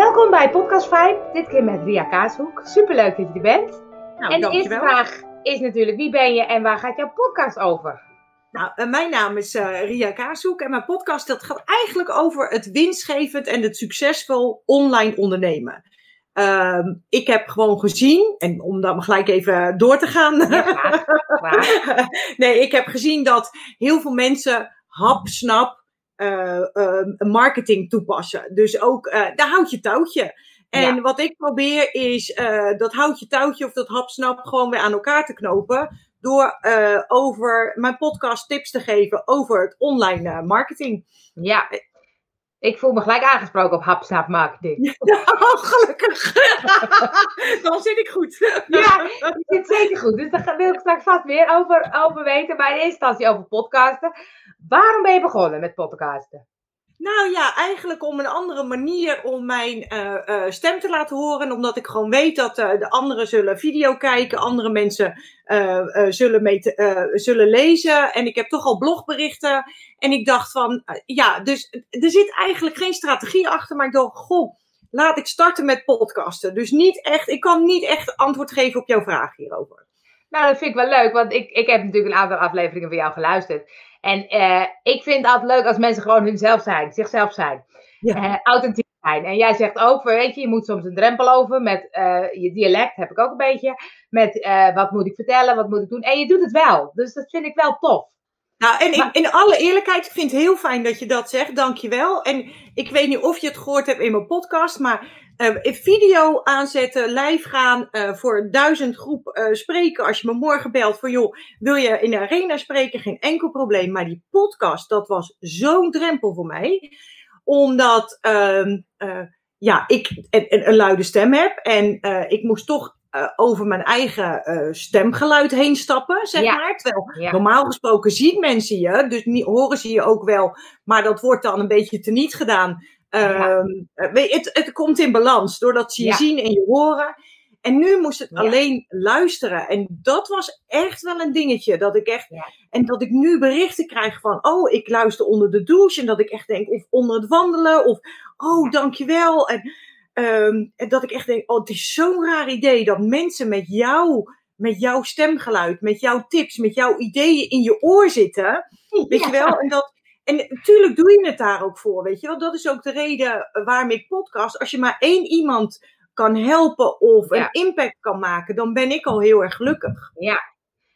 Welkom bij Podcast 5, dit keer met Ria Kaashoek. Superleuk dat je er bent. Nou, en de eerste vraag is natuurlijk, wie ben je en waar gaat jouw podcast over? Nou, eh, mijn naam is eh, Ria Kaashoek en mijn podcast dat gaat eigenlijk over het winstgevend en het succesvol online ondernemen. Ehm, ik heb gewoon gezien, en om dan gelijk even door te gaan. Ja, graag. graag. nee, ik heb gezien dat heel veel mensen hap-snap eh, marketing toepassen. Dus ook, eh daar houd je touwtje. En Ja. wat ik probeer is dat houtje touwtje of dat hap-snap gewoon weer aan elkaar te knopen. Door over mijn podcast tips te geven over het online marketing. Ja, ik voel me gelijk aangesproken op hapsnap marketing. Oh, gelukkig. Dan zit ik goed. Ja, je zit zeker goed. Dus daar wil ik straks vast meer over, over weten. Maar in eerste instantie over podcasten. Waarom ben je begonnen met podcasten? Nou ja, eigenlijk om een andere manier om mijn eh, eh, stem te laten horen. Omdat ik gewoon weet dat eh, de anderen zullen video kijken, andere mensen zullen, mee zullen lezen. En ik heb toch al blogberichten. En ik dacht van, ja, dus er zit eigenlijk geen strategie achter. Maar ik dacht, goh, laat ik starten met podcasten. Dus niet echt, ik kan niet echt antwoord geven op jouw vraag hierover. Nou, dat vind ik wel leuk, want ik, ik heb natuurlijk een aantal afleveringen van jou geluisterd. En eh, ik vind het altijd leuk als mensen gewoon hunzelf zijn, zichzelf zijn. Ja. Eh, authentiek zijn. En jij zegt ook, weet je, je moet soms een drempel over met eh, je dialect, heb ik ook een beetje. Met wat moet ik vertellen, wat moet ik doen. En je doet het wel, dus dat vind ik wel tof. Nou, en Maar- in, in alle eerlijkheid, ik vind het heel fijn dat je dat zegt. Dankjewel. En ik weet niet of je het gehoord hebt in mijn podcast, maar een video aanzetten, live gaan, eh, voor duizend groep eh, spreken. Als je me morgen belt van, joh, wil je in de arena spreken? Geen enkel probleem. Maar die podcast, dat was zo'n drempel voor mij. Omdat, ehm, eh, ja, ik een, een, een luide stem heb en ik moest toch over mijn eigen stemgeluid heen stappen, zeg Ja. maar. Terwijl Ja, Normaal gesproken zien mensen je, dus niet, horen ze je ook wel, maar dat wordt dan een beetje teniet gedaan. Ehm, eh, weet het, het komt in balans, doordat ze je Ja. zien en je horen. En nu moest het Ja. alleen luisteren. En dat was echt wel een dingetje. Dat ik echt. En dat ik nu berichten krijg van. Oh, ik luister onder de douche. En dat ik echt denk. Of onder het wandelen. Of. Oh, dankjewel. En, ehm, en dat ik echt denk. Oh, het is zo'n raar idee dat mensen met jou. Met jouw stemgeluid, met jouw tips, met jouw ideeën in je oor zitten. Weet je wel? En, dat, en natuurlijk doe je het daar ook voor, weet je wel? Dat is ook de reden waarom ik podcast. Als je maar één iemand kan helpen of Ja. een impact kan maken, dan ben ik al heel erg gelukkig.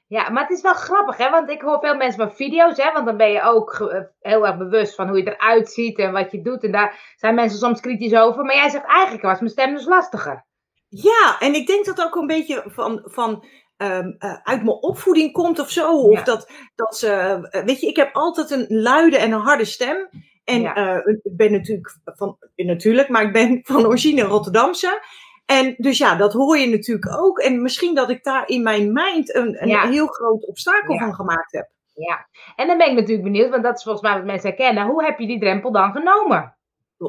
Ja, maar het is wel grappig, hè? Want ik hoor veel mensen van video's, hè? Want dan ben je ook eh, heel erg bewust van hoe je eruit ziet en wat je doet. En daar zijn mensen soms kritisch over. Maar jij zegt eigenlijk was mijn stem dus lastiger. Ja, en ik denk dat ook een beetje van, van ehm, eh, uit mijn opvoeding komt of zo. Of Ja. dat, dat ze, eh, weet je, ik heb altijd een luide en een harde stem. En Ja. eh, ik ben natuurlijk van, natuurlijk, maar ik ben van origine Rotterdamse. En dus ja, dat hoor je natuurlijk ook. En misschien dat ik daar in mijn mind een, een Ja. heel groot obstakel van gemaakt heb. Ja. En dan ben ik natuurlijk benieuwd, want dat is volgens mij wat mensen herkennen. Hoe heb je die drempel dan genomen?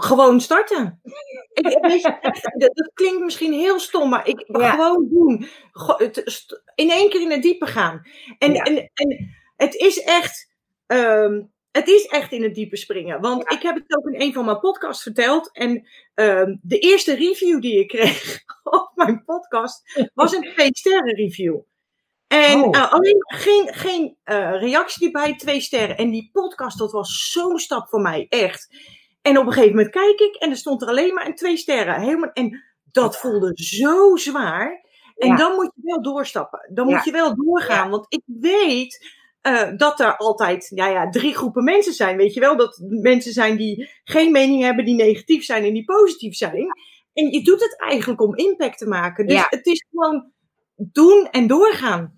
Gewoon starten. ik, weet je, dat, dat klinkt misschien heel stom, maar ik Ja. gewoon doen. In één keer in het diepe gaan. En, Ja. en, en het is echt. ehm, het is echt in het diepe springen. Want Ja. ik heb het ook in een van mijn podcasts verteld. En ehm, de eerste review die ik kreeg op mijn podcast was een twee sterren review. En Oh. eh, alleen geen, geen eh, reactie bij twee sterren. En die podcast, dat was zo'n stap voor mij, echt. En op een gegeven moment kijk ik en er stond er alleen maar een twee sterren. Helemaal, en dat voelde zo zwaar. En Ja. dan moet je wel doorstappen. Dan Ja. moet je wel doorgaan. Want ik weet eh, dat er altijd ja, ja, drie groepen mensen zijn. Weet je wel? Dat mensen zijn die geen mening hebben, die negatief zijn en die positief zijn. En je doet het eigenlijk om impact te maken. Dus Ja. het is gewoon doen en doorgaan.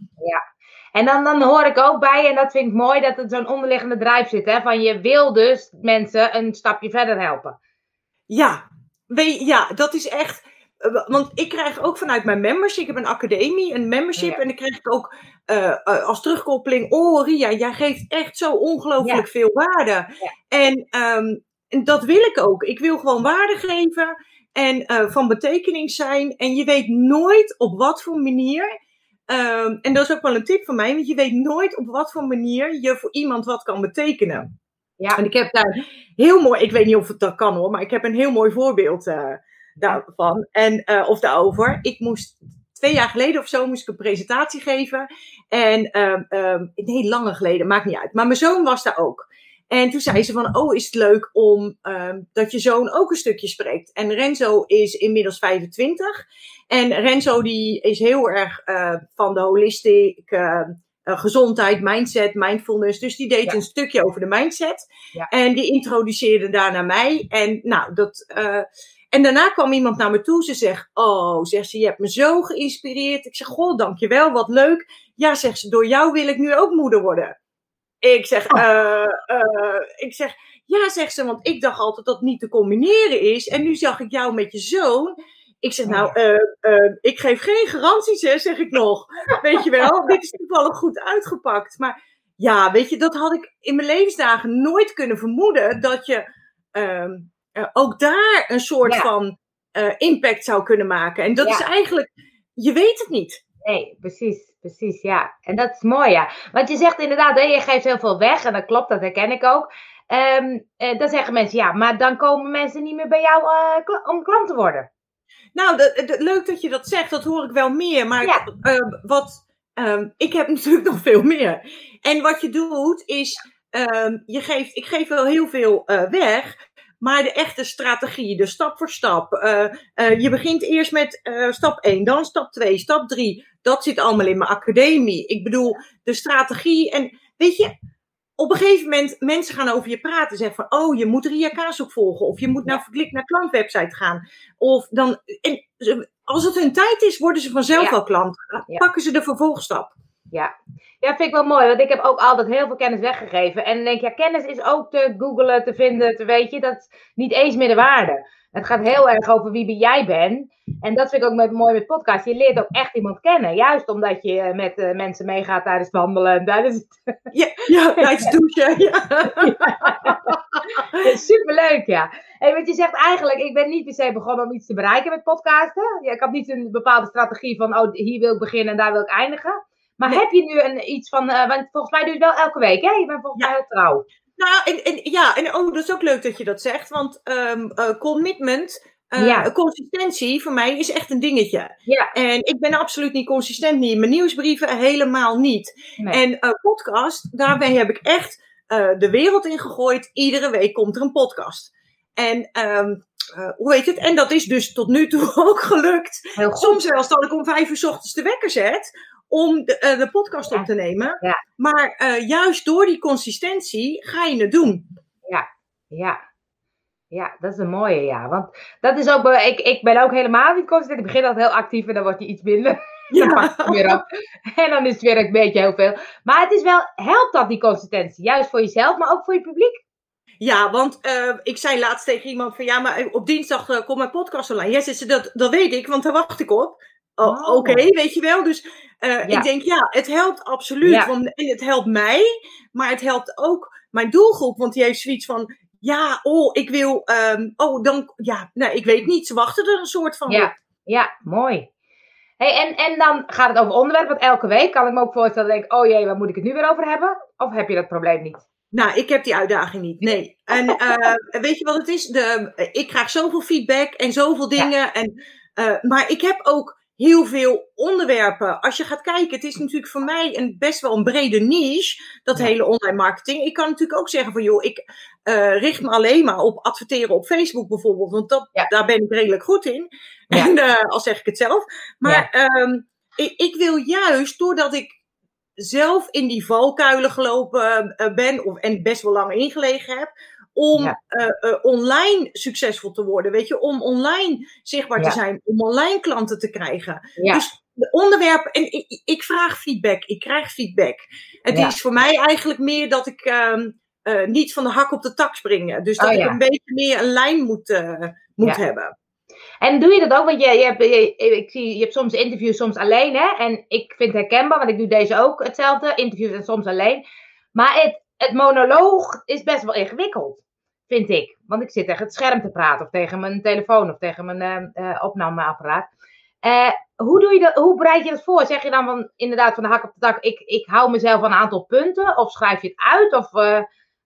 En dan, dan hoor ik ook bij, en dat vind ik mooi, dat er zo'n onderliggende drijf zit. Hè? Van je wil dus mensen een stapje verder helpen. Ja, je, ja, dat is echt. eh, Want ik krijg ook vanuit mijn membership, ik heb een academie, een membership. Ja. En dan krijg ik ook eh, eh, als terugkoppeling: Oh, Ria, jij geeft echt zo ongelooflijk veel waarde. En, ehm, en dat wil ik ook. Ik wil gewoon waarde geven en van betekenis zijn. En je weet nooit op wat voor manier. Ehm, en dat is ook wel een tip van mij, want je weet nooit op wat voor manier je voor iemand wat kan betekenen. Ja. En ik heb daar heel mooi, ik weet niet of het dat kan hoor, maar ik heb een heel mooi voorbeeld eh, daarvan. En, uh, of daarover. Ik moest twee jaar geleden of zo moest ik een presentatie geven. En um, nee, langer geleden, maakt niet uit. Maar mijn zoon was daar ook. En toen zei ze van, oh, is het leuk om um, dat je zoon ook een stukje spreekt. En Renzo is inmiddels 25. En Renzo die is heel erg uh, van de holistic uh, gezondheid, mindset, mindfulness. Dus die deed een stukje over de mindset. Ja. En die introduceerde daar naar mij. En nou, dat... En daarna kwam iemand naar me toe. Ze zegt, oh, zegt ze, je hebt me zo geïnspireerd. Ik zeg, goh, dankjewel, wat leuk. Ja, zegt ze, door jou wil ik nu ook moeder worden. Ik zeg, oh. uh, uh, ik zeg, ja, zegt ze, want ik dacht altijd dat het niet te combineren is. En nu zag ik jou met je zoon. Ik zeg, nou, uh, uh, ik geef geen garanties, hè, zeg ik nog. Weet je wel, dit is toevallig goed uitgepakt. Maar ja, weet je, dat had ik in mijn levensdagen nooit kunnen vermoeden. Dat je uh, ook daar een soort ja. van impact zou kunnen maken. En dat ja. is eigenlijk, je weet het niet. Nee, precies, precies, ja. En dat is mooi, ja. Want je zegt inderdaad, hè, je geeft heel veel weg. En dat klopt, dat herken ik ook. Um, uh, dan zeggen mensen, ja, maar dan komen mensen niet meer bij jou uh, kl om klant te worden. Nou, de, de, leuk dat je dat zegt, dat hoor ik wel meer. Maar ja. uh, wat, um, ik heb natuurlijk nog veel meer. En wat je doet is, um, je geeft, ik geef wel heel veel weg. Maar de echte strategie, de stap voor stap. Uh, uh, je begint eerst met uh, stap 1, dan stap 2, stap 3. Dat zit allemaal in mijn academie. Ik bedoel, de strategie. En weet je, op een gegeven moment mensen gaan over je praten. Zeggen van, oh, je moet Ria Kaas opvolgen. Of je moet naar verklik naar klantwebsite gaan. Of dan, en als het hun tijd is, worden ze vanzelf ja. al klant. Pakken ze de vervolgstap. Ja. ja, vind ik wel mooi. Want ik heb ook altijd heel veel kennis weggegeven. En dan denk ja, kennis is ook te googlen, te vinden, te weet je. Dat is niet eens meer de waarde. Het gaat heel erg over wie jij bent. En dat vind ik ook met, mooi met podcast. Je leert ook echt iemand kennen. Juist omdat je met uh, mensen meegaat tijdens het wandelen. Tijdens het... Ja, ja tijdens het douchen. Ja. ja. Superleuk, ja. Hey, want je zegt eigenlijk, ik ben niet per se begonnen om iets te bereiken met podcasten. Ja, ik heb niet een bepaalde strategie van, oh, hier wil ik beginnen en daar wil ik eindigen. Maar heb je nu een, iets van, uh, want volgens mij doe je het wel elke week, hè? Je bent volgens ja. mij heel trouw. Nou, en, en, ja, en oh, dat is ook leuk dat je dat zegt, want um, uh, commitment, uh, ja. consistentie voor mij is echt een dingetje. Ja. En ik ben absoluut niet consistent, niet in mijn nieuwsbrieven, helemaal niet. Nee. En podcast, daarbij heb ik echt de wereld in gegooid. Iedere week komt er een podcast. En um, uh, hoe heet het? En dat is dus tot nu toe ook gelukt. Soms zelfs dat ik om vijf uur s ochtends de wekker zet om de, uh, de podcast ja. op te nemen. Ja. Maar uh, juist door die consistentie ga je het doen. Ja, ja. Ja, dat is een mooie, ja. Want dat is ook, ik, ik ben ook helemaal niet consistent. Ik begin altijd heel actief en dan wordt je iets minder. Ja. weer op. En dan is het weer een beetje heel veel. Maar het is wel, helpt dat die consistentie? Juist voor jezelf, maar ook voor je publiek? Ja, want uh, ik zei laatst tegen iemand van ja, maar op dinsdag uh, komt mijn podcast online. Ja, ze, dat, dat weet ik, want daar wacht ik op. Oh. Oké, okay, weet je wel. Dus uh, ja. ik denk ja, het helpt absoluut. Ja. Want het helpt mij, maar het helpt ook mijn doelgroep. Want die heeft zoiets van ja, oh, ik wil, um, oh, dan, ja, nou, ik weet niet. Ze wachten er een soort van. Ja, ja mooi. Hey, en, en dan gaat het over onderwerp, want elke week kan ik me ook voorstellen, denk oh jee, waar moet ik het nu weer over hebben? Of heb je dat probleem niet? Nou, ik heb die uitdaging niet. Nee. En uh, weet je wat het is? De, ik krijg zoveel feedback en zoveel dingen. Ja. En, uh, maar ik heb ook heel veel onderwerpen. Als je gaat kijken, het is natuurlijk voor mij een, best wel een brede niche, dat ja. hele online marketing. Ik kan natuurlijk ook zeggen van, joh, ik uh, richt me alleen maar op adverteren op Facebook bijvoorbeeld, want dat, ja. daar ben ik redelijk goed in. Ja. En uh, al zeg ik het zelf. Maar um, ik, ik wil juist, doordat ik zelf in die valkuilen gelopen uh, ben, of, en best wel lang ingelegen heb, om ja. uh, uh, online succesvol te worden. Weet je, om online zichtbaar ja. te zijn, om online klanten te krijgen. Ja. Dus de onderwerpen, en ik, ik, vraag feedback, ik krijg feedback. Het is voor mij eigenlijk meer dat ik um, uh, niet van de hak op de tak spring. Dus dat oh, ik een beetje meer een lijn moet, moet hebben. En doe je dat ook? Want je, je, hebt, je, ik zie, je hebt soms interviews, soms alleen. Hè? En ik vind het herkenbaar, want ik doe deze ook hetzelfde. Interviews en soms alleen. Maar het, het monoloog is best wel ingewikkeld. Vind ik. Want ik zit tegen het scherm te praten. Of tegen mijn telefoon. Of tegen mijn uh, uh, opnameapparaat. Uh, hoe, doe je dat, hoe bereid je dat voor? Zeg je dan van, inderdaad van de hak op de dak. Ik, ik hou mezelf een aantal punten. Of schrijf je het uit? Of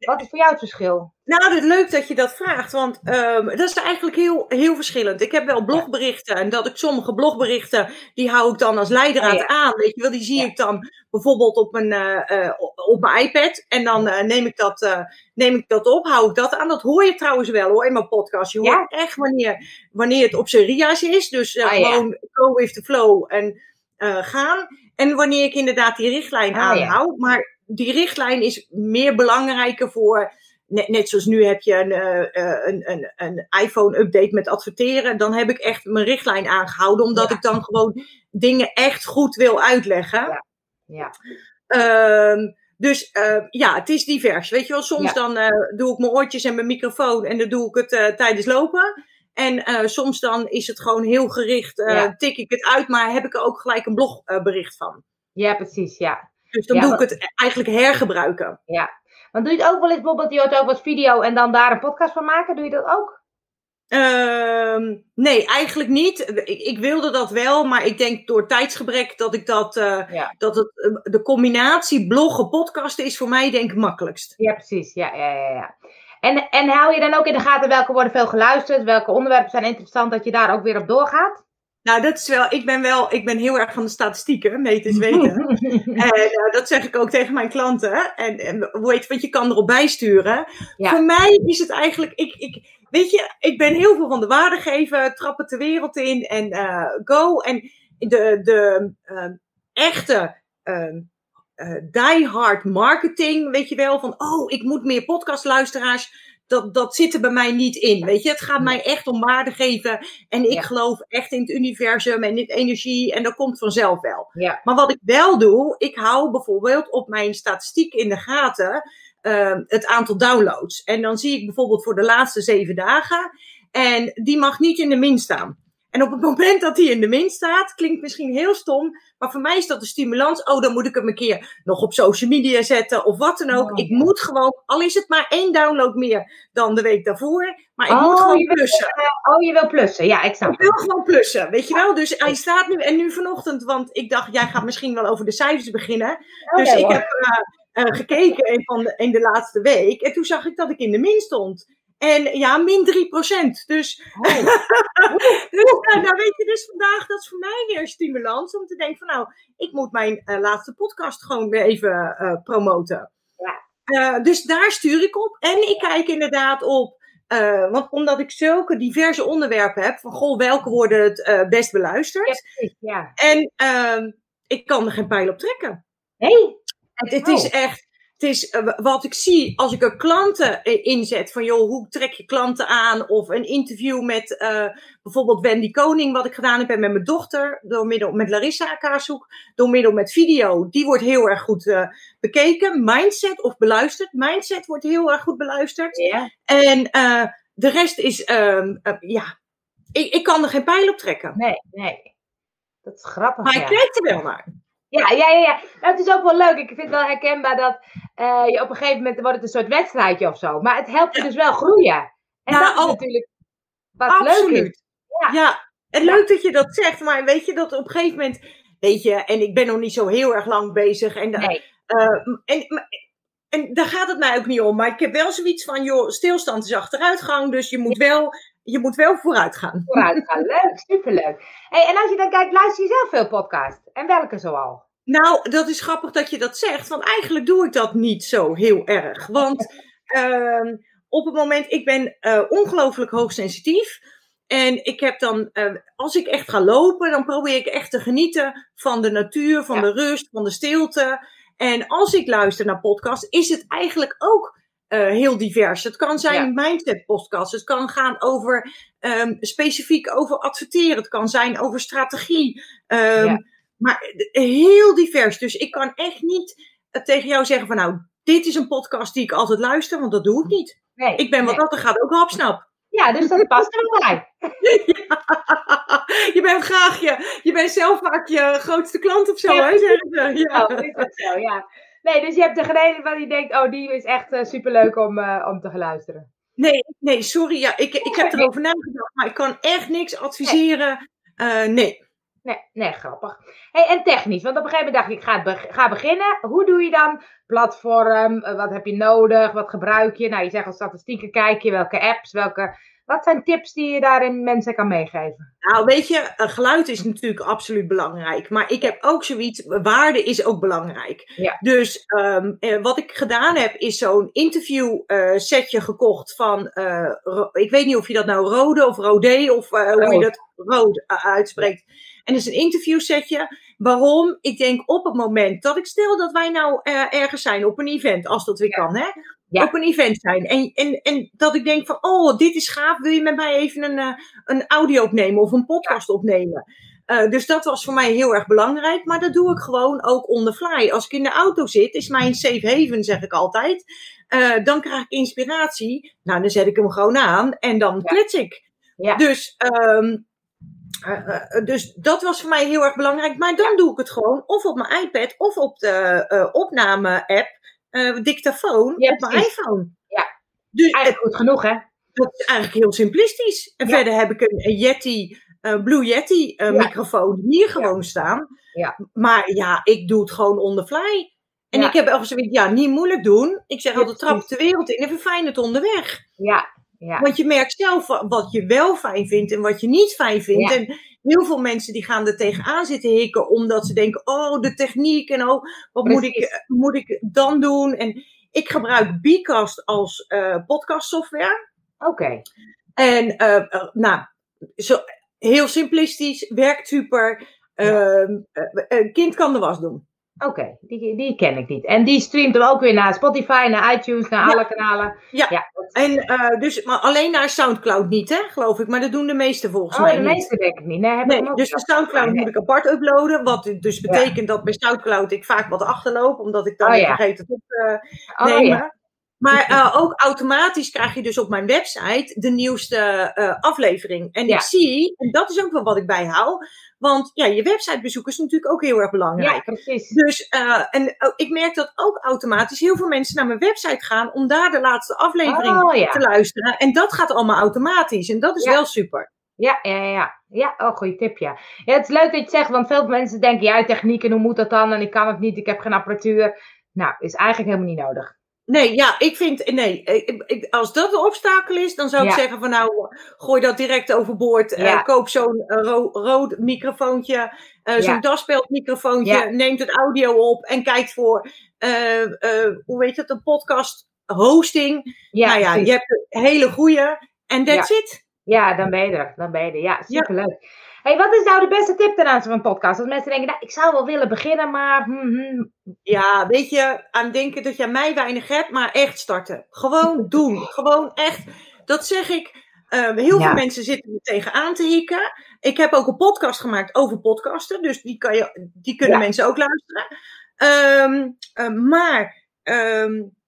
Wat is voor jou het verschil? Nou, leuk dat je dat vraagt, want um, dat is eigenlijk heel, heel verschillend. Ik heb wel blogberichten en dat ik sommige blogberichten, die hou ik dan als leidraad aan. Weet je wel, die zie ja. ik dan bijvoorbeeld op mijn, uh, uh, op mijn iPad en dan uh, neem, ik dat, neem ik dat op, hou ik dat aan. Dat hoor je trouwens wel hoor in mijn podcast. Je hoort ja. echt wanneer, wanneer het op seria's is, dus oh, gewoon go with the flow en gaan. En wanneer ik inderdaad die richtlijn oh, aanhoud. Maar die richtlijn is meer belangrijker voor. Net, net zoals nu heb je een, uh, een, een, een iPhone-update met adverteren. Dan heb ik echt mijn richtlijn aangehouden, omdat ja. ik dan gewoon dingen echt goed wil uitleggen. Ja. ja. Um, dus uh, ja, het is divers. Weet je wel, soms ja. dan uh, doe ik mijn oortjes en mijn microfoon en dan doe ik het uh, tijdens lopen. En soms dan is het gewoon heel gericht, tik ik het uit, maar heb ik er ook gelijk een blogbericht van. Ja, precies, ja. Dus dan ja, doe ik het eigenlijk hergebruiken. Ja. Want doe je het ook wel eens bijvoorbeeld, je hoort ook wat video en dan daar een podcast van maken? Doe je dat ook? Um, nee, eigenlijk niet. Ik, ik, wilde dat wel, maar ik denk door tijdsgebrek dat ik dat, uh, ja. dat het, de combinatie bloggen, podcasten is voor mij denk ik makkelijkst. Ja, precies. Ja, ja, ja. ja. En, en hou je dan ook in de gaten welke worden veel geluisterd, welke onderwerpen zijn interessant, dat je daar ook weer op doorgaat? Nou, dat is wel, ik ben wel, ik ben heel erg van de statistieken, meters weten. en uh, dat zeg ik ook tegen mijn klanten. En, en heet, want je kan erop bijsturen. Ja. Voor mij is het eigenlijk, ik, ik, weet je, ik ben heel veel van de waarde geven, trappen de wereld in en uh, go. En de, de uh, echte die-hard marketing, weet je wel, van oh, ik moet meer podcastluisteraars dat, dat zit er bij mij niet in. Weet je, het gaat mij echt om waarde geven. En ik Ja. geloof echt in het universum en in energie. En dat komt vanzelf wel. Ja, Maar wat ik wel doe, ik hou bijvoorbeeld op mijn statistiek in de gaten eh, het aantal downloads. En dan zie ik bijvoorbeeld voor de laatste zeven dagen. En die mag niet in de min staan. En op het moment dat die in de min staat, klinkt misschien heel stom. Maar voor mij is dat een stimulans. Oh, dan moet ik hem een keer nog op social media zetten of wat dan ook. Oh, ik moet gewoon, al is het maar één download meer dan de week daarvoor. Maar ik Oh, moet gewoon je wil- plussen. oh, je wil plussen. Ja, ik snap Ik wil gewoon plussen, weet je wel? Dus hij staat nu, en nu vanochtend, want ik dacht, jij gaat misschien wel over de cijfers beginnen. Dus Oké, ik hoor. heb eh, eh, gekeken in, van de, in de laatste week. En toen zag ik dat ik in de min stond. En ja, min 3%. Dus, Oh. dus nou, nou weet je, dus vandaag, dat is voor mij weer een stimulans om te denken van nou, ik moet mijn eh, laatste podcast gewoon weer even eh, promoten. Ja. Eh, dus daar stuur ik op. En ik kijk inderdaad op, want omdat ik zulke diverse onderwerpen heb, van goh, welke worden het best beluisterd? Ja. En ehm, ik kan er geen pijl op trekken. Nee? Het, het Oh. is echt, het is eh, wat ik zie als ik er klanten eh, inzet. Van joh, hoe trek je klanten aan? Of een interview met eh, bijvoorbeeld Wendy Koning, wat ik gedaan heb met mijn dochter. Door middel met Larissa Kaarsoek. Door middel met video. Die wordt heel erg goed bekeken. Mindset of beluisterd. Mindset wordt heel erg goed beluisterd. Ja. En de rest is, ehm, eh, ja, ik, ik kan er geen pijl op trekken. Nee, nee. Dat is grappig. Maar ja. ik kijk er wel naar. Ja, ja, ja, ja. Nou, het is ook wel leuk. Ik vind het wel herkenbaar dat eh, je op een gegeven moment wordt het een soort wedstrijdje of zo. Maar het helpt je dus wel groeien. En Ja, dat is oh. natuurlijk wat leuk is. Absoluut. Ja. Ja, en leuk dat je dat zegt, maar weet je dat op een gegeven moment, weet je, en ik ben nog niet zo heel erg lang bezig en, Nee. eh, en, maar- en daar gaat het mij ook niet om, maar ik heb wel zoiets van, joh, stilstand is achteruitgang, dus je moet wel, je moet wel vooruit gaan. Vooruit gaan. Leuk, superleuk. Hey, en als je dan kijkt, luister je zelf veel podcasts? En welke zoal? Nou, dat is grappig dat je dat zegt, want eigenlijk doe ik dat niet zo heel erg. Want ehm, op het moment, ik ben eh, ongelooflijk hoogsensitief. En ik heb dan, eh, als ik echt ga lopen, dan probeer ik echt te genieten van de natuur, van Ja. de rust, van de stilte. En als ik luister naar podcasts, is het eigenlijk ook eh, heel divers. Het kan zijn mindset podcast. Het kan gaan over ehm, specifiek over adverteren. Het kan zijn over strategie. Ehm, Ja. Maar eh, heel divers. Dus ik kan echt niet eh, tegen jou zeggen van nou, dit is een podcast die ik altijd luister, want dat doe ik niet. Nee. Ik ben wat nee. dat er gaat ook hapsnap. Ja, dus dat past er wel bij. je bent graag je, je bent zelf vaak je grootste klant of zo, Ja. hè? Zeggen ze. Ja. Oh, is dat zo, ja. Nee, dus je hebt er gereden waar je denkt, oh, die is echt eh, superleuk om, eh, om te gaan luisteren. Nee, nee, sorry. Ja, ik, ik heb erover nagedacht, maar ik kan echt niks adviseren. Eh, nee. Nee, nee, grappig. Hey, en technisch, want op een gegeven moment dacht ik, ik ga, be ga beginnen. Hoe doe je dan platform? Wat heb je nodig? Wat gebruik je? Nou, je zegt al statistieken kijk je, welke apps, welke wat zijn tips die je daarin mensen kan meegeven? Nou, weet je, geluid is natuurlijk absoluut belangrijk. Maar ik heb ook zoiets, waarde is ook belangrijk. Ja. Dus um, wat ik gedaan heb, is zo'n interview uh, setje gekocht van, uh, ik weet niet of je dat nou rode of rode of uh, hoe je dat rood uitspreekt. En dat is een interview setje. Waarom? Ik denk op het moment dat ik stel dat wij nou ergens zijn op een event, als dat weer kan, hè? Op een event zijn. En, en, en dat ik denk van, oh, dit is gaaf. Wil je met mij even een, uh, een audio opnemen of een podcast opnemen? Uh, dus dat was voor mij heel erg belangrijk. Maar dat doe ik gewoon ook on the fly. Als ik in de auto zit, is mijn safe haven, zeg ik altijd. Uh, dan krijg ik inspiratie. Nou, dan zet ik hem gewoon aan en dan ja. klets ik. Ja. Dus, um, dus dat was voor mij heel erg belangrijk. Maar dan doe ik het gewoon of op mijn iPad of op de opname-app uh, dictafoon op mijn iPhone. Ja, dus, eigenlijk goed genoeg hè? Dat is eigenlijk heel simplistisch. En verder heb ik een, Yeti, uh, Blue Yeti uh, microfoon hier gewoon staan. Ja. Maar ja, ik doe het gewoon on the fly. En ik heb even zoiets, ja, niet moeilijk doen. Ik zeg altijd, trap de wereld in en verfijn het onderweg. Ja, ja. Want je merkt zelf wat je wel fijn vindt en wat je niet fijn vindt. En heel veel mensen die gaan er tegenaan zitten hikken omdat ze denken, oh, de techniek en oh, wat moet ik, moet ik dan doen? En ik gebruik Bcast als uh, podcast software. Oké. En uh, nou, zo, heel simplistisch, werkt super. Ja. Uh, kind kan de was doen. Oké, die, die ken ik niet. En die streamt dan ook weer naar Spotify, naar iTunes, naar alle kanalen. Ja, ja. en uh, dus, maar alleen naar Soundcloud niet, hè, geloof ik. Maar dat doen de meeste volgens oh, mij de meeste denk ik niet. Nee, heb nee dus de Soundcloud moet ik apart uploaden. Wat dus betekent dat bij Soundcloud ik vaak wat achterloop. Omdat ik dan oh, vergeet het op te uh, nemen. Maar uh, ook automatisch krijg je dus op mijn website de nieuwste uh, aflevering. En ik zie, en dat is ook wel wat ik bijhoud, want ja, je websitebezoek is natuurlijk ook heel erg belangrijk. Ja, precies. Dus, uh, en uh, ik merk dat ook automatisch heel veel mensen naar mijn website gaan om daar de laatste aflevering oh, ja. te luisteren. En dat gaat allemaal automatisch. En dat is ja. wel super. Ja, ja, ja. Ja, oh, goede tip, ja. ja. Het is leuk dat je het zegt, want veel mensen denken, ja, techniek en hoe moet dat dan? En ik kan het niet, ik heb geen apparatuur. Nou, is eigenlijk helemaal niet nodig. Nee, ja, ik vind, nee, ik, ik, als dat een obstakel is, dan zou ik zeggen van nou, gooi dat direct overboord. Ja. Uh, koop zo'n uh, ro rood microfoontje, uh, zo'n ja. daspeldmicrofoontje, neemt het audio op en kijkt voor, hoe weet het, een podcast hosting. Ja, nou ja, je hebt een hele goede en that's it. Ja, dan ben je er, dan ben je er. Ja, superleuk. Hey, wat is nou de beste tip ten aanzien van een podcast? Als mensen denken, nou, ik zou wel willen beginnen, maar... Hmm, hmm. Ja, weet je, aan denken dat je mij weinig hebt, maar echt starten. Gewoon doen. Gewoon echt. Dat zeg ik. Uh, heel ja. veel mensen zitten er tegenaan te hikken. Ik heb ook een podcast gemaakt over podcasten. Dus die, kan je, die kunnen ja. mensen ook luisteren. Um, uh, maar... Um,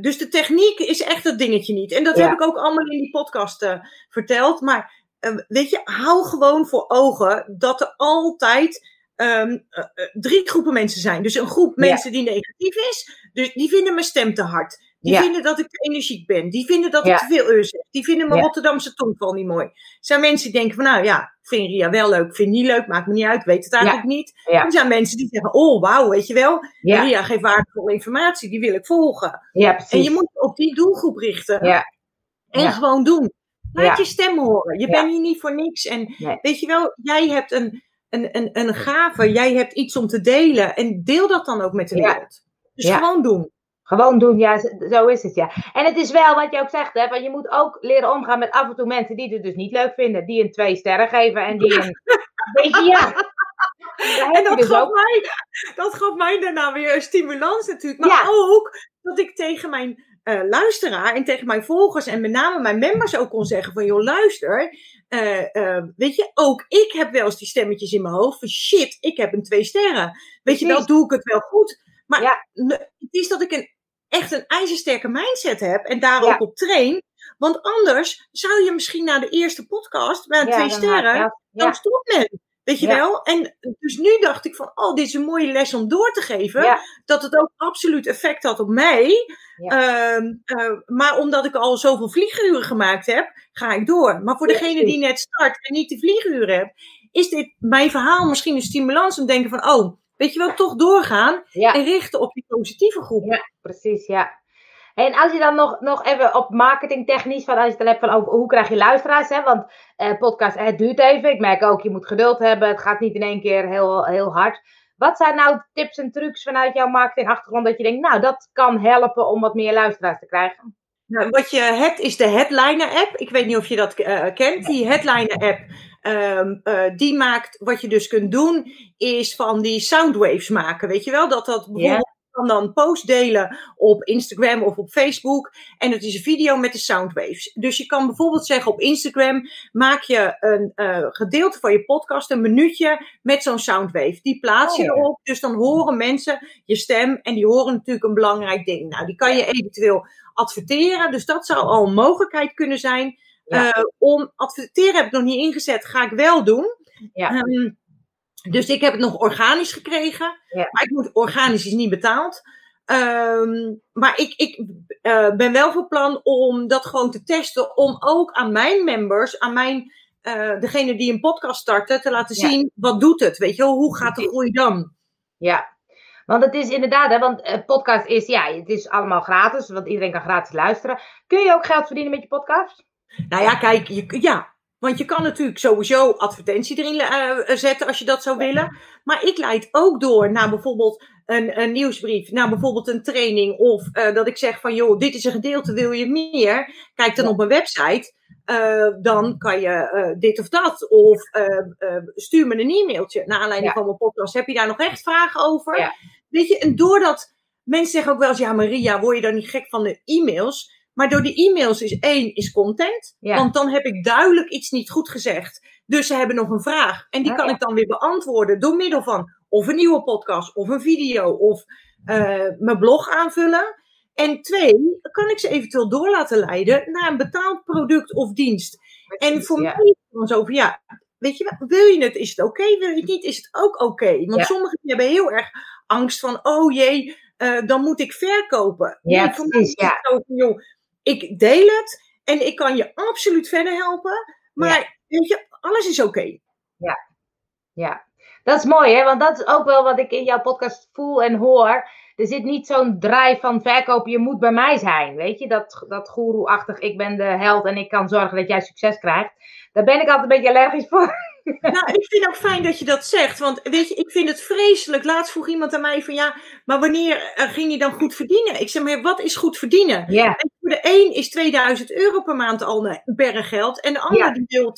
dus de techniek is echt het dingetje niet. En dat ja. heb ik ook allemaal in die podcast uh, verteld. Maar weet je, hou gewoon voor ogen dat er altijd um, uh, drie groepen mensen zijn. Dus een groep mensen die negatief is, dus die vinden mijn stem te hard. Die ja. vinden dat ik te energiek ben. Die vinden dat ik te veel eur zeg. Die vinden mijn Rotterdamse tongval niet mooi. Zijn mensen die denken van, nou ja, vind Ria wel leuk, vind niet leuk, maakt me niet uit, weet het eigenlijk niet. Er zijn mensen die zeggen, oh wauw, weet je wel, Ria geeft waardevolle informatie, die wil ik volgen. en je moet op die doelgroep richten. En gewoon doen. Laat je stem horen. Je bent hier niet voor niks. En weet je wel, jij hebt een, een, een, een gave. Jij hebt iets om te delen. En deel dat dan ook met de wereld. Dus gewoon doen. Gewoon doen, ja, zo is het, ja. En het is wel wat je ook zegt, hè, want je moet ook leren omgaan met af en toe mensen die het dus niet leuk vinden, die een twee sterren geven en die een. Weet je, ja. En dat, dus gaf mij, dat gaf mij daarna weer een stimulans natuurlijk. Maar ook dat ik tegen mijn uh, luisteraar en tegen mijn volgers en met name mijn members ook kon zeggen van joh luister, uh, uh, weet je, ook ik heb wel eens die stemmetjes in mijn hoofd van shit, ik heb een twee sterren. Weet je wel, doe ik het wel goed. Maar ja. het is dat ik een, echt een ijzersterke mindset heb en daar ja. ook op train. Want anders zou je misschien na de eerste podcast, met ja, twee sterren, ja. dan stoppen. Weet je ja. wel? En dus nu dacht ik van, oh, dit is een mooie les om door te geven. Ja. Dat het ook absoluut effect had op mij. Ja. Uh, uh, maar omdat ik al zoveel vlieguren gemaakt heb, ga ik door. Maar voor degene die net start en niet de vlieguren hebt, is dit mijn verhaal misschien een stimulans om te denken van, oh, weet je wel, toch doorgaan en richten op die positieve groep. Ja, precies, ja. En als je dan nog, nog even op marketingtechnisch, van als je het dan hebt van over hoe krijg je luisteraars, hè? want eh, podcast, het duurt even. Ik merk ook, je moet geduld hebben. Het gaat niet in één keer heel, heel hard. Wat zijn nou tips en trucs vanuit jouw marketingachtergrond dat je denkt, nou, dat kan helpen om wat meer luisteraars te krijgen? Nou, wat je hebt is de Headliner app. Ik weet niet of je dat uh, kent. Die Headliner app, um, uh, die maakt, wat je dus kunt doen, is van die soundwaves maken. Weet je wel? Dat dat bijvoorbeeld kan dan post delen op Instagram of op Facebook. En het is een video met de soundwaves. Dus je kan bijvoorbeeld zeggen op Instagram: maak je een uh, gedeelte van je podcast, een minuutje met zo'n soundwave. Die plaats je oh, erop. Dus dan horen mensen je stem en die horen natuurlijk een belangrijk ding. Nou, die kan je eventueel adverteren. Dus dat zou al een mogelijkheid kunnen zijn. Ja. Uh, om adverteren heb ik nog niet ingezet, ga ik wel doen. Ja. Um, dus ik heb het nog organisch gekregen. Ja. Maar ik moet, organisch is niet betaald. Um, maar ik, ik uh, ben wel van plan om dat gewoon te testen. Om ook aan mijn members, aan mijn, uh, degene die een podcast starten, te laten zien wat doet het. Weet je wel, hoe gaat de groei dan? Ja, want het is inderdaad, hè, want een podcast is, ja, het is allemaal gratis, want iedereen kan gratis luisteren. Kun je ook geld verdienen met je podcast? Nou ja, kijk, je, ja, want je kan natuurlijk sowieso advertentie erin uh, zetten als je dat zou willen. Maar ik leid ook door naar bijvoorbeeld een, een nieuwsbrief, naar bijvoorbeeld een training. Of uh, dat ik zeg van joh, dit is een gedeelte, wil je meer? Kijk dan op mijn website. Uh, dan kan je dit of dat. Of stuur me een e-mailtje naar aanleiding van mijn podcast. Heb je daar nog echt vragen over? Ja. Weet je, en doordat mensen zeggen ook wel eens, ja Maria, word je dan niet gek van de e-mails? Maar door die e-mails is één, is content. Want dan heb ik duidelijk iets niet goed gezegd. Dus ze hebben nog een vraag. En die kan ik dan weer beantwoorden door middel van of een nieuwe podcast, of een video, of uh, mijn blog aanvullen. En twee, kan ik ze eventueel door laten leiden naar een betaald product of dienst. en voor mij is het dan zo van, ja, weet je, wil je het, is het oké. Wil je het niet, is het ook oké. Want sommigen hebben heel erg angst van, oh jee, uh, dan moet ik verkopen. Ja, nee, voor mij is het zo van, joh, ik deel het en ik kan je absoluut verder helpen. Maar weet je, alles is oké. Ja, ja. Dat is mooi, hè? Want dat is ook wel wat ik in jouw podcast voel en hoor. Er zit niet zo'n draai van verkopen, je moet bij mij zijn. Weet je, dat, dat goeroe-achtig, ik ben de held en ik kan zorgen dat jij succes krijgt. Daar ben ik altijd een beetje allergisch voor. Nou, ik vind ook fijn dat je dat zegt. Want weet je, ik vind het vreselijk. Laatst vroeg iemand aan mij van ja, maar wanneer eh, ging je dan goed verdienen? Ik zeg maar, wat is goed verdienen? En voor de een is 2000 euro per maand al een berg geld. En de ander die wil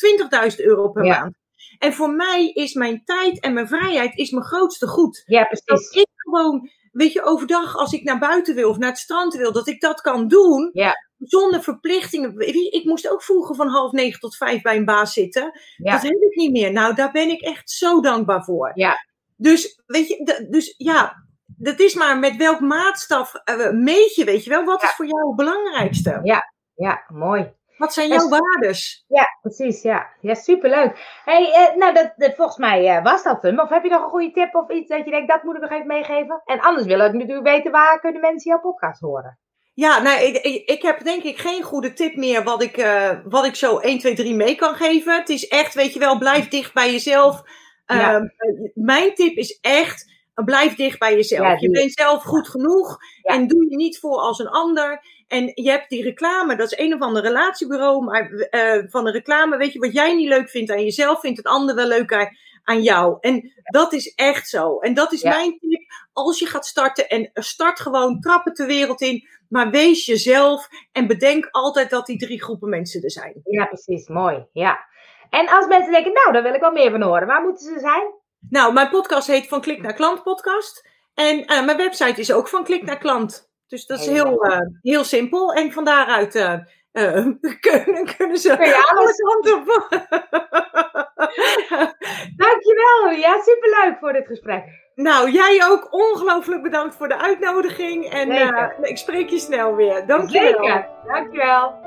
20.000 euro per maand. En voor mij is mijn tijd en mijn vrijheid is mijn grootste goed. Ja, precies. Dat ik gewoon, weet je, overdag als ik naar buiten wil of naar het strand wil, dat ik dat kan doen. Ja zonder verplichtingen. Ik moest ook vroeger van half negen tot vijf bij een baas zitten. Dat heb ik niet meer. Nou, daar ben ik echt zo dankbaar voor. Ja. Dus, weet je, dus ja, dat is maar met welk maatstaf uh, meet je, weet je wel. Wat is voor jou het belangrijkste? Ja, ja, mooi. Wat zijn jouw waarden? Ja, precies, ja. Ja, superleuk. hey, uh, nou, dat, dat, volgens mij uh, was dat hem. Of heb je nog een goede tip of iets dat je denkt, dat moet ik nog even meegeven? En anders wil ik natuurlijk weten, waar kunnen mensen jouw podcast horen? Ja, nou, ik, ik, heb denk ik geen goede tip meer wat ik, uh, wat ik zo 1, 2, 3 mee kan geven. Het is echt, weet je wel, blijf dicht bij jezelf. Ja. Uh, mijn tip is echt, blijf dicht bij jezelf. Ja, je bent zelf goed genoeg ja. en doe je niet voor als een ander. En je hebt die reclame, dat is een of ander relatiebureau, maar uh, van de reclame, weet je, wat jij niet leuk vindt aan jezelf, vindt het ander wel leuk aan, aan jou. En dat is echt zo. En dat is mijn tip. Als je gaat starten en start gewoon, trappen de wereld in maar wees jezelf en bedenk altijd dat die drie groepen mensen er zijn. Ja, precies. Mooi. Ja. En als mensen denken, nou, daar wil ik wel meer van horen. Waar moeten ze zijn? Nou, mijn podcast heet Van Klik naar Klant podcast. En uh, mijn website is ook Van Klik naar Klant. Dus dat is heel, uh, heel simpel. En van daaruit uh, kunnen, kunnen ze Kun je alles op. Dankjewel. Ja, superleuk voor dit gesprek. Nou, jij ook ongelooflijk bedankt voor de uitnodiging. En uh, ik spreek je snel weer. Dankjewel. Zeker. Dankjewel.